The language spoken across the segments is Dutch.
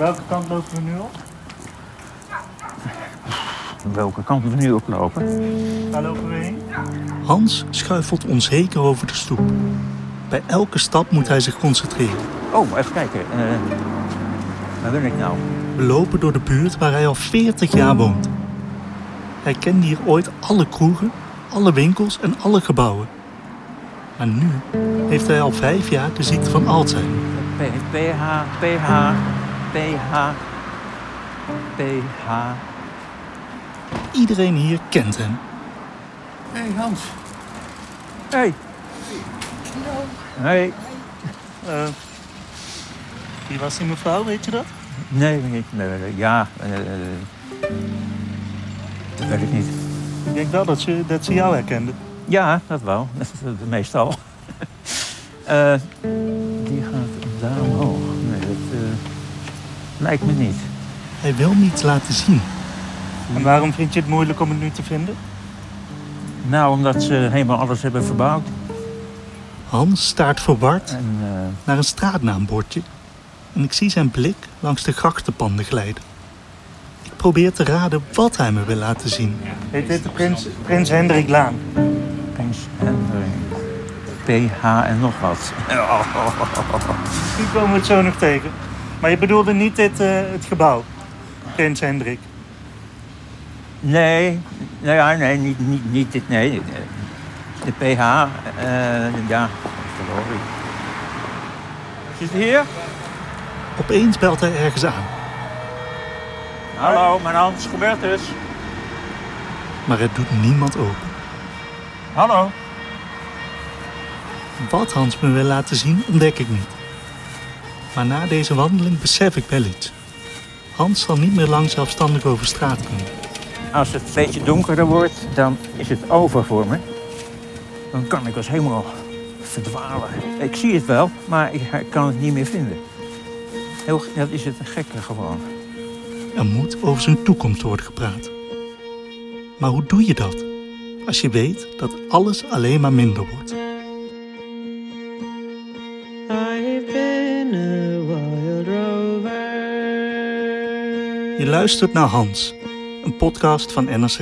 Welke kant lopen we nu op? Welke kant we nu oplopen? Waar lopen we heen? Hans schuifelt onzeker over de stoep. Bij elke stap moet hij zich concentreren. Oh, even kijken. Eh, waar ben ik nou? We lopen door de buurt waar hij al 40 jaar woont. Hij kende hier ooit alle kroegen, alle winkels en alle gebouwen. Maar nu heeft hij al vijf jaar de ziekte van Alzheimer. P, PH, PH, PH, PH. Iedereen hier kent hem. Hé hey, Hans. Hé. Hey. Hey. Uh, wie was die mevrouw, weet je dat? Nee, nee, nee, nee ja. Uh, dat weet ik niet. Ik denk wel dat ze, dat ze jou herkende. Ja, dat wel. Meestal. uh, lijkt me niet. Hij wil niets laten zien. En waarom vind je het moeilijk om het nu te vinden? Nou, omdat ze helemaal alles hebben verbouwd. Hans staart verward En, uh, naar een straatnaambordje. En ik zie zijn blik langs de grachtenpanden glijden. Ik probeer te raden wat hij me wil laten zien. Heet dit de Prins, Prins Hendrik Laan? Prins Hendrik. PH en nog wat. Nu komen we het zo nog tegen. Maar je bedoelde niet dit, uh, het gebouw, Prins Hendrik? Nee, nou ja, nee, niet, niet, niet dit, nee. De PH, uh, ja, verloor ik. Zit hier? Opeens belt hij ergens aan. Hallo, mijn naam is Robertus. Maar het doet niemand open. Hallo. Wat Hans me wil laten zien, ontdek ik niet. Maar na deze wandeling besef ik wel iets. Hans zal niet meer lang zelfstandig over straat kunnen. Als het een beetje donkerder wordt, dan is het over voor me. Dan kan ik als helemaal verdwalen. Ik zie het wel, maar ik kan het niet meer vinden. Heel, dat is het gekke gewoon. Er moet over zijn toekomst worden gepraat. Maar hoe doe je dat? Als je weet dat alles alleen maar minder wordt. Je luistert naar Hans, een podcast van NRC.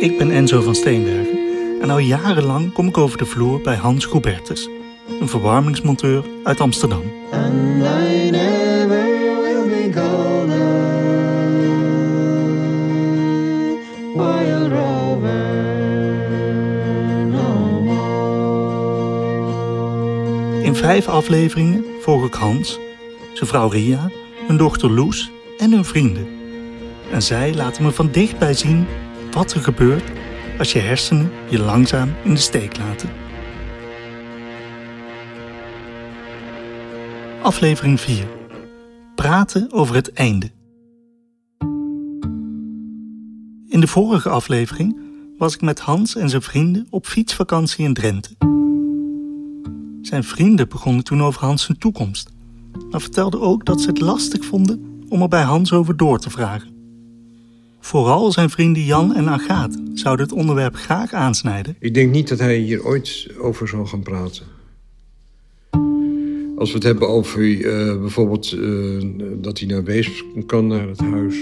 Ik ben Enzo van Steenbergen en al jarenlang kom ik over de vloer bij Hans Gobertus, een verwarmingsmonteur uit Amsterdam. Vijf afleveringen volg ik Hans, zijn vrouw Ria, hun dochter Loes en hun vrienden. En zij laten me van dichtbij zien wat er gebeurt als je hersenen je langzaam in de steek laten. Aflevering 4. Praten over het einde. In de vorige aflevering was ik met Hans en zijn vrienden op fietsvakantie in Drenthe. Zijn vrienden begonnen toen over Hans zijn toekomst, maar vertelden ook dat ze het lastig vonden om er bij Hans over door te vragen. Vooral zijn vrienden Jan en Agaat zouden het onderwerp graag aansnijden. Ik denk niet dat hij hier ooit over zal gaan praten. Als we het hebben over uh, bijvoorbeeld uh, dat hij naar Wees kan, naar het huis.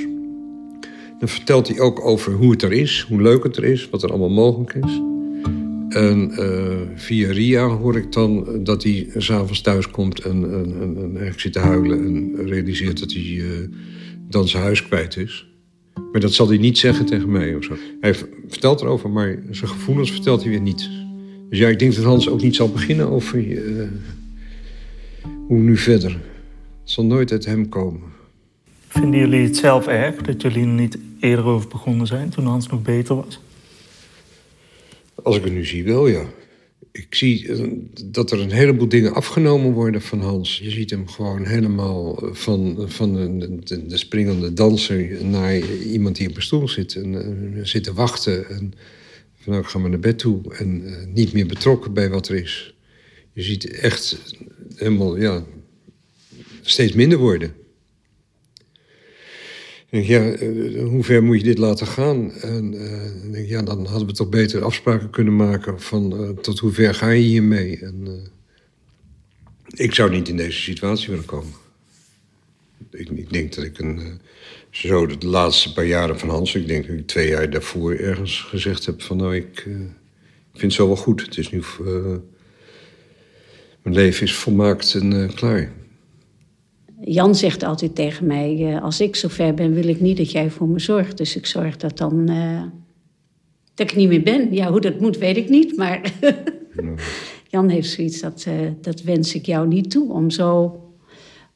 Dan vertelt hij ook over hoe het er is, hoe leuk het er is, wat er allemaal mogelijk is. En uh, via Ria hoor ik dan dat hij s'avonds thuis komt en, en, en, zit te huilen... en realiseert dat hij uh, dan zijn huis kwijt is. Maar dat zal hij niet zeggen tegen mij of zo. Hij vertelt erover, maar zijn gevoelens vertelt hij weer niet. Dus ja, ik denk dat Hans ook niet zal beginnen over uh, hoe nu verder. Het zal nooit uit hem komen. Vinden jullie het zelf erg dat jullie er niet eerder over begonnen zijn toen Hans nog beter was? Als ik het nu zie, wel ja. Ik zie dat er een heleboel dingen afgenomen worden van Hans. Je ziet hem gewoon helemaal van, van de, de, de springende danser naar iemand die op een stoel zit en uh, zit te wachten. En van nou, ik ga maar naar bed toe en niet meer betrokken bij wat er is. Je ziet echt helemaal, ja, steeds minder worden. En ja, uh, hoe ver moet je dit laten gaan? En uh, denk, ja, dan hadden we toch beter afspraken kunnen maken van uh, tot hoe ver ga je hiermee? En, ik zou niet in deze situatie willen komen. Ik, ik denk dat ik een, zo de laatste paar jaren van Hans, ik denk dat ik twee jaar daarvoor ergens gezegd heb van nou, ik, ik vind het zo wel goed. Het is nu, mijn leven is volmaakt en klaar. Jan zegt altijd tegen mij: Als ik zover ben, wil ik niet dat jij voor me zorgt. Dus ik zorg dat dan. Uh, dat ik niet meer ben. Ja, hoe dat moet, weet ik niet. Maar Jan heeft zoiets dat, uh, dat wens ik jou niet toe. Om zo,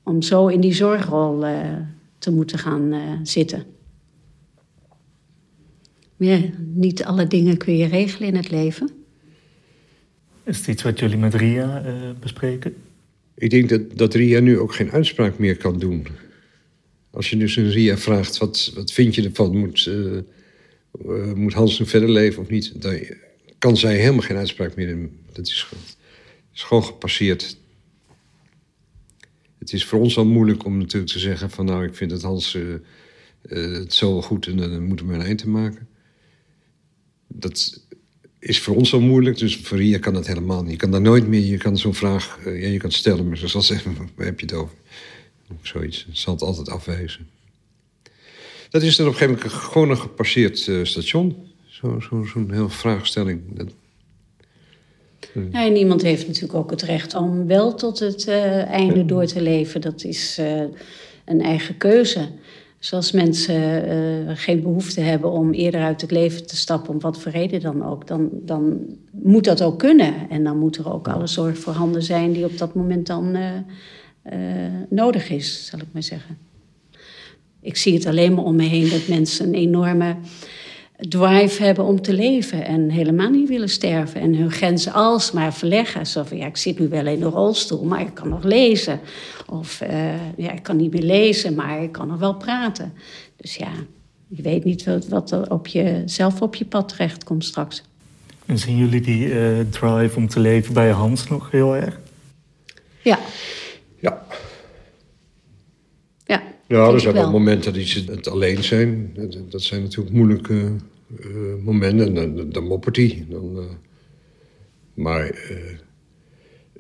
om zo in die zorgrol uh, te moeten gaan zitten. Ja, niet alle dingen kun je regelen in het leven. Is het iets wat jullie met Ria bespreken? Ik denk dat, dat Ria nu ook geen uitspraak meer kan doen. Als je dus een Ria vraagt, wat, wat vind je ervan? Moet, uh, uh, moet Hans nu verder leven of niet? Dan kan zij helemaal geen uitspraak meer doen. Dat is, is gewoon gepasseerd. Het is voor ons al moeilijk om natuurlijk te zeggen van... nou, ik vind dat Hans uh, het zo goed en dan moeten we een eind te maken. Dat, is voor ons al moeilijk, dus voor Ria kan dat helemaal niet. Je kan daar nooit meer, je kan zo'n vraag, uh, ja, je kan stellen, maar ze zal zeggen, waar heb je het over? Of zoiets, ze zal het altijd afwijzen. Dat is dan op een gegeven moment gewoon een gepasseerd uh, station. Zo'n zo, zo heel vraagstelling. Dat, uh. ja, en iemand heeft natuurlijk ook het recht om wel tot het einde door te leven. Dat is een eigen keuze. Zoals mensen uh, geen behoefte hebben om eerder uit het leven te stappen, om wat voor reden dan ook, dan, dan moet dat ook kunnen. En dan moet er ook alle zorg voorhanden zijn die op dat moment dan uh, uh, nodig is, zal ik maar zeggen. Ik zie het alleen maar om me heen dat mensen een enorme drive hebben om te leven en helemaal niet willen sterven en hun grenzen alsmaar verleggen. Zo van, ja, ik zit nu wel in een rolstoel, maar ik kan nog lezen. Of uh, ja, ik kan niet meer lezen, maar ik kan nog wel praten. Dus ja, je weet niet wat, wat er op je, zelf op je pad terecht komt straks. En zien jullie die uh, drive om te leven bij Hans nog heel erg? Ja. Ja. Ja, ja er zijn wel momenten dat ze het alleen zijn. Dat zijn natuurlijk moeilijke uh, momenten. Dan, dan moppert hij. Dan, uh, maar uh,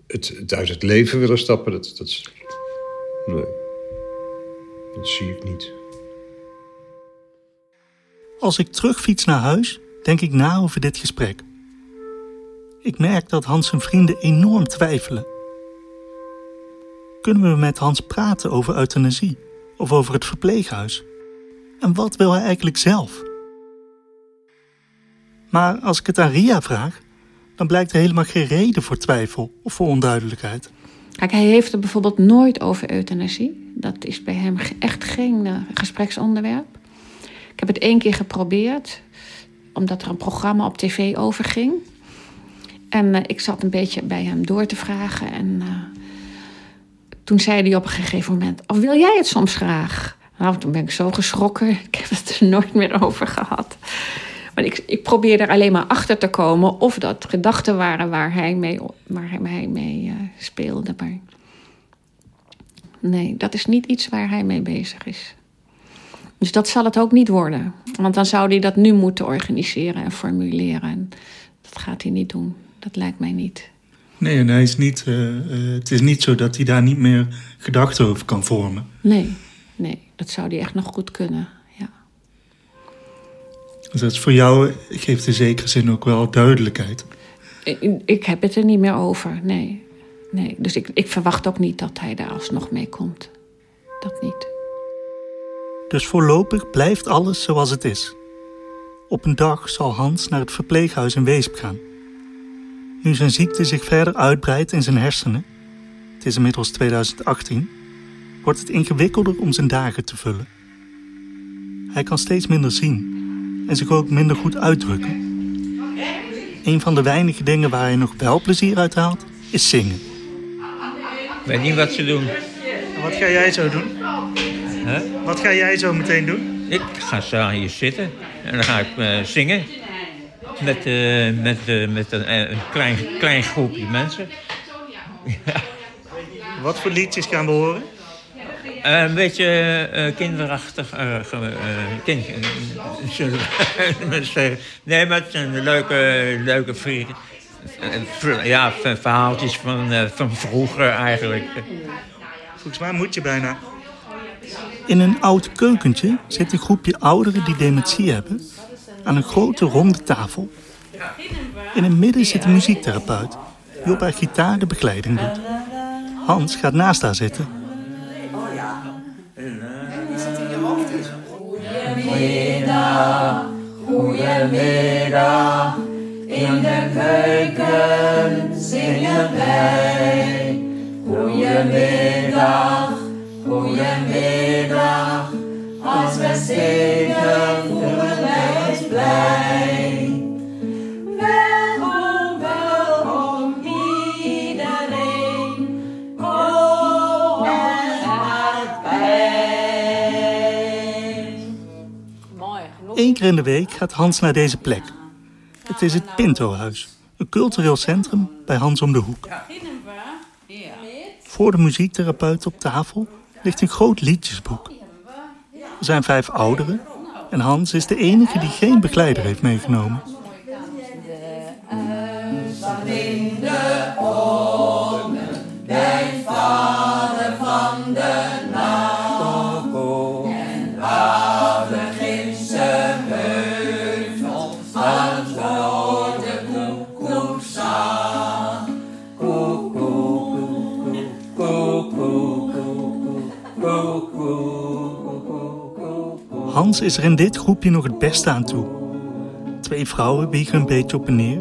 het, het, uit het leven willen stappen, dat, dat, nee, dat zie ik niet. Als ik terugfiets naar huis, denk ik na over dit gesprek. Ik merk dat Hans zijn vrienden enorm twijfelen. Kunnen we met Hans praten over euthanasie of over het verpleeghuis? En wat wil hij eigenlijk zelf? Maar als ik het aan Ria vraag, dan blijkt er helemaal geen reden voor twijfel of voor onduidelijkheid. Kijk, hij heeft het bijvoorbeeld nooit over euthanasie. Dat is bij hem echt geen uh, gespreksonderwerp. Ik heb het één keer geprobeerd, omdat er een programma op tv over ging. En uh, ik zat een beetje bij hem door te vragen. En uh, toen zei hij op een gegeven moment: Of wil jij het soms graag? Nou, toen ben ik zo geschrokken. Ik heb het er nooit meer over gehad. Maar ik, ik probeerde er alleen maar achter te komen of dat gedachten waren waar hij mee, waar hij mee uh, speelde. Maar nee, dat is niet iets waar hij mee bezig is. Dus dat zal het ook niet worden. Want dan zou hij dat nu moeten organiseren en formuleren. En dat gaat hij niet doen. Dat lijkt mij niet. Nee, en hij is niet, uh, uh, het is niet zo dat hij daar niet meer gedachten over kan vormen. Nee, nee, dat zou hij echt nog goed kunnen. Dus dat is voor jou, geeft in zekere zin ook wel duidelijkheid. Ik, ik heb het er niet meer over, nee. nee. Dus ik, ik verwacht ook niet dat hij daar alsnog mee komt. Dat niet. Dus voorlopig blijft alles zoals het is. Op een dag zal Hans naar het verpleeghuis in Weesp gaan. Nu zijn ziekte zich verder uitbreidt in zijn hersenen, het is inmiddels 2018, wordt het ingewikkelder om zijn dagen te vullen. Hij kan steeds minder zien en zich ook minder goed uitdrukken. Een van de weinige dingen waar hij nog wel plezier uit haalt, is zingen. Ik weet niet wat ze doen. wat ga jij zo doen? Wat ga jij zo meteen doen? Ik ga zo hier zitten en dan ga ik uh, zingen. Met, uh, met, uh, met een, klein, klein groepje mensen. Wat voor liedjes gaan we horen? Een beetje kinderachtig. kind, nee, maar het zijn leuke, leuke vrienden. Ja, verhaaltjes van, van vroeger eigenlijk. Volgens mij moet je bijna. In een oud keukentje zit een groepje ouderen die dementie hebben aan een grote ronde tafel. In het midden zit een muziektherapeut die op haar gitaar de begeleiding doet. Hans gaat naast haar zitten. Wij. Goedemiddag, goedemiddag, als we zingen voelen wij ons blij. Welkom, welkom iedereen, kom erbij. Mooi. Eén keer in de week gaat Hans naar deze plek. Het is het Pinto-huis, een cultureel centrum bij Hans om de hoek. Voor de muziektherapeut op tafel ligt een groot liedjesboek. Er zijn vijf ouderen en Hans is de enige die geen begeleider heeft meegenomen. Hans is er in dit groepje nog het beste aan toe. Twee vrouwen wiegen een beetje op en neer,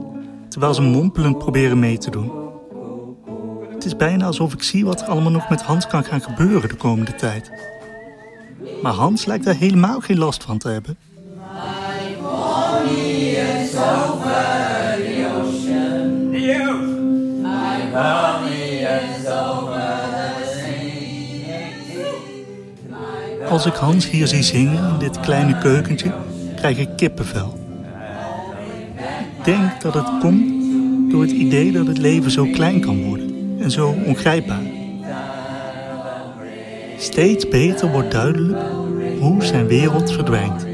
terwijl ze mompelend proberen mee te doen. Het is bijna alsof ik zie wat er allemaal nog met Hans kan gaan gebeuren de komende tijd. Maar Hans lijkt daar helemaal geen last van te hebben. Bonnie is over the ocean. My Als ik Hans hier zie zingen in dit kleine keukentje, krijg ik kippenvel. Ik denk dat het komt door het idee dat het leven zo klein kan worden en zo ongrijpbaar. Steeds beter wordt duidelijk hoe zijn wereld verdwijnt.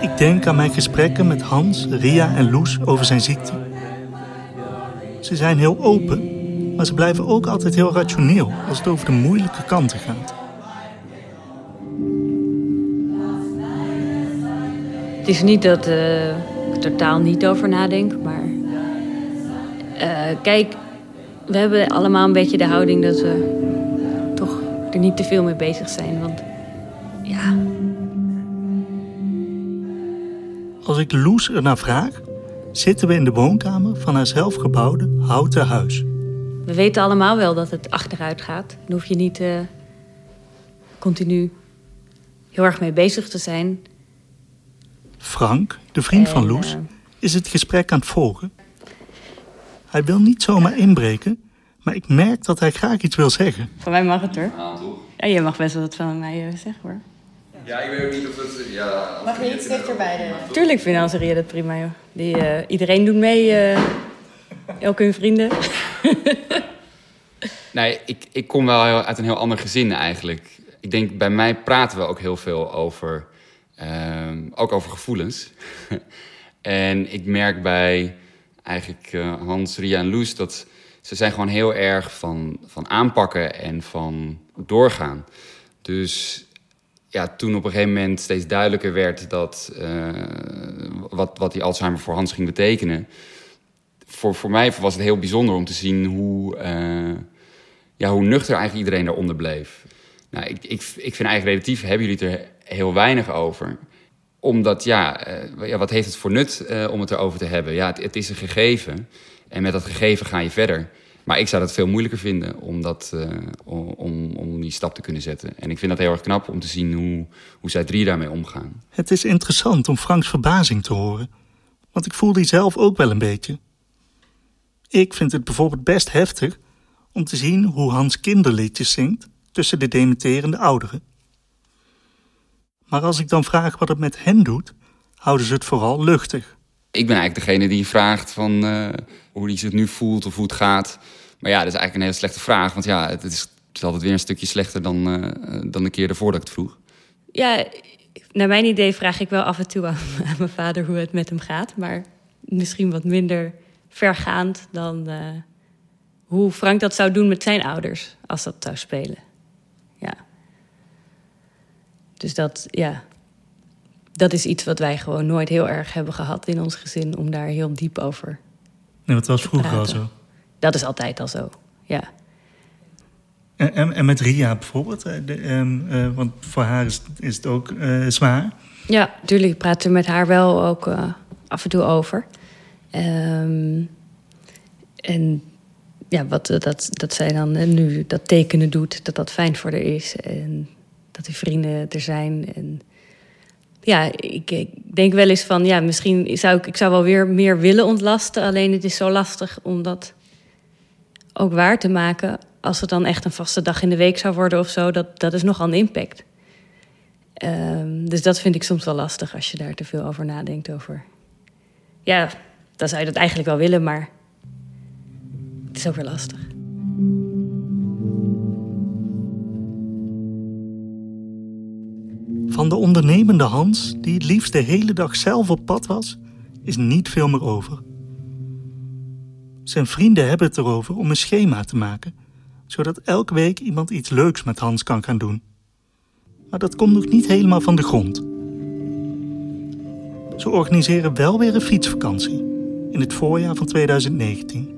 Ik denk aan mijn gesprekken met Hans, Ria en Loes over zijn ziekte. Ze zijn heel open, maar ze blijven ook altijd heel rationeel als het over de moeilijke kanten gaat. Het is niet dat eh, ik er totaal niet over nadenk, maar eh, kijk, we hebben allemaal een beetje de houding dat we toch er niet te veel mee bezig zijn. Want ja, Als ik Loes ernaar vraag, zitten we in de woonkamer van haar zelfgebouwde houten huis. We weten allemaal wel dat het achteruit gaat. Dan hoef je niet eh, continu heel erg mee bezig te zijn. Frank, de vriend van Loes, eh, is het gesprek aan het volgen. Hij wil niet zomaar inbreken, maar ik merk dat hij graag iets wil zeggen. Van mij mag het hoor. Ja, je mag best wel wat van mij eh, zeggen hoor. Ja, ik weet ook niet of het... Ja, Mag je iets dichterbij de... Tuurlijk vindt Anseria dat prima joh. Die, eh, iedereen doet mee. eh ook hun vrienden. Nee, ik, ik kom wel uit een heel ander gezin eigenlijk. Ik denk, bij mij praten we ook heel veel over... ehm, ook over gevoelens. en ik merk bij eigenlijk eh, Hans, Ria en Loes... dat ze zijn gewoon heel erg van, van aanpakken en van doorgaan. Dus ja, toen op een gegeven moment steeds duidelijker werd dat uh, wat, wat die Alzheimer voor Hans ging betekenen. Voor, voor mij was het heel bijzonder om te zien hoe, uh, ja, hoe nuchter eigenlijk iedereen daaronder bleef. Nou, ik, ik, ik vind eigenlijk relatief hebben jullie het er heel weinig over. Omdat, ja, uh, ja wat heeft het voor nut om het erover te hebben? Ja, het, is een gegeven. En met dat gegeven ga je verder. Maar ik zou dat veel moeilijker vinden om, dat, om, om die stap te kunnen zetten. En ik vind dat heel erg knap om te zien hoe, hoe zij drie daarmee omgaan. Het is interessant om Franks verbazing te horen. Want ik voel die zelf ook wel een beetje. Ik vind het bijvoorbeeld best heftig om te zien hoe Hans kinderliedjes zingt tussen de dementerende ouderen. Maar als ik dan vraag wat het met hen doet, houden ze het vooral luchtig. Ik ben eigenlijk degene die vraagt van uh, hoe hij zich nu voelt of hoe het gaat. Maar ja, dat is eigenlijk een hele slechte vraag. Want ja, het is, het is altijd weer een stukje slechter dan, uh, dan de keer ervoor dat ik het vroeg. Ja, naar mijn idee vraag ik wel af en toe aan, aan mijn vader hoe het met hem gaat. Maar misschien wat minder vergaand dan uh, hoe Frank dat zou doen met zijn ouders als dat zou spelen. Ja. Dus dat, ja, dat is iets wat wij gewoon nooit heel erg hebben gehad in ons gezin om daar heel diep over. Nee, dat was vroeger al zo. Dat is altijd al zo, ja. En, en, met Ria bijvoorbeeld, de, um, uh, want voor haar is, is het ook uh, zwaar. Ja, natuurlijk praten we met haar wel ook uh, af en toe over. Um, en ja, wat dat, dat zij dan nu dat tekenen doet, dat dat fijn voor haar is. En dat die vrienden er zijn. En ja, ik, denk wel eens van, ja, misschien zou ik, ik zou wel weer meer willen ontlasten. Alleen het is zo lastig om dat ook waar te maken. Als het dan echt een vaste dag in de week zou worden of zo, dat, dat is nogal een impact. Um, dus dat vind ik soms wel lastig als je daar te veel over nadenkt. Over. Ja, dan zou je dat eigenlijk wel willen, maar het is ook weer lastig. Van de ondernemende Hans, die het liefst de hele dag zelf op pad was, is niet veel meer over. Zijn vrienden hebben het erover om een schema te maken, zodat elke week iemand iets leuks met Hans kan gaan doen. Maar dat komt nog niet helemaal van de grond. Ze organiseren wel weer een fietsvakantie in het voorjaar van 2019.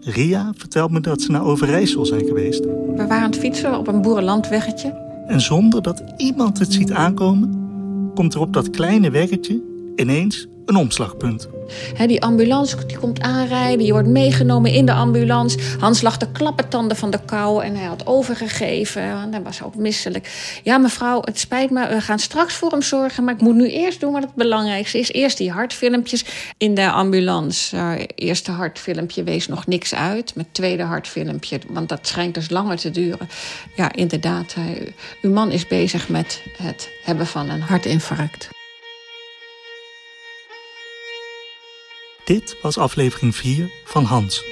Ria vertelt me dat ze naar Overijssel zijn geweest. We waren aan het fietsen op een boerenlandweggetje. En zonder dat iemand het ziet aankomen, komt er op dat kleine weggetje ineens een omslagpunt. Die ambulance die komt aanrijden, je wordt meegenomen in de ambulance. Hans lag de klappertanden van de kou en hij had overgegeven. En hij was ook misselijk. Ja, mevrouw, het spijt me, we gaan straks voor hem zorgen. Maar ik moet nu eerst doen wat het belangrijkste is. Eerst die hartfilmpjes in de ambulance. Uh, eerste hartfilmpje wees nog niks uit. Met tweede hartfilmpje, want dat schijnt dus langer te duren. Ja, inderdaad, uh, uw man is bezig met het hebben van een hartinfarct. Dit was aflevering 4 van Hans,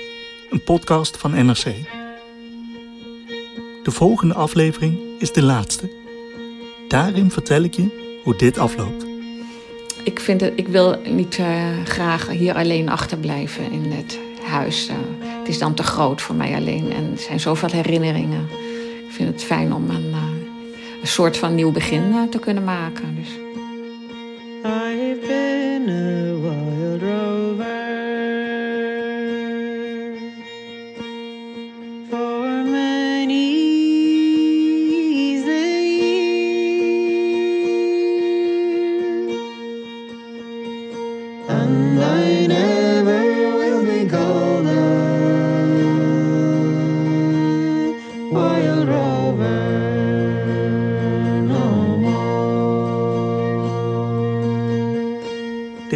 een podcast van NRC. De volgende aflevering is de laatste. Daarin vertel ik je hoe dit afloopt. Ik, vind het, ik wil niet uh, graag hier alleen achterblijven in het huis. Uh, het is dan te groot voor mij alleen en er zijn zoveel herinneringen. Ik vind het fijn om een, uh, een soort van nieuw begin te kunnen maken. Dus.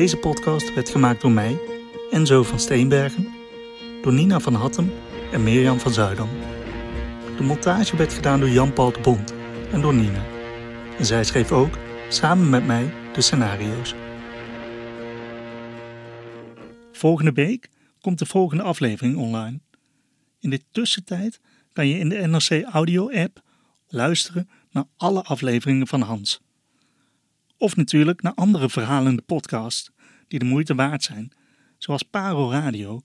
Deze podcast werd gemaakt door mij, Enzo van Steenbergen, door Nina van Hattem en Mirjam van Zuidam. De montage werd gedaan door Jan-Paul de Bond en door Nina. En zij schreef ook, samen met mij, de scenario's. Volgende week komt de volgende aflevering online. In de tussentijd kan je in de NRC Audio-app luisteren naar alle afleveringen van Hans. Of natuurlijk naar andere verhalende podcasts die de moeite waard zijn, zoals Paro Radio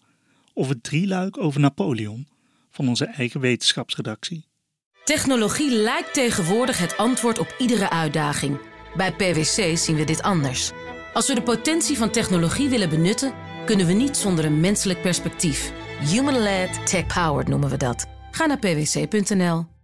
of het drieluik over Napoleon van onze eigen wetenschapsredactie. Technologie lijkt tegenwoordig het antwoord op iedere uitdaging. Bij PwC zien we dit anders. Als we de potentie van technologie willen benutten, kunnen we niet zonder een menselijk perspectief. Human-led, tech-powered noemen we dat. Ga naar pwc.nl.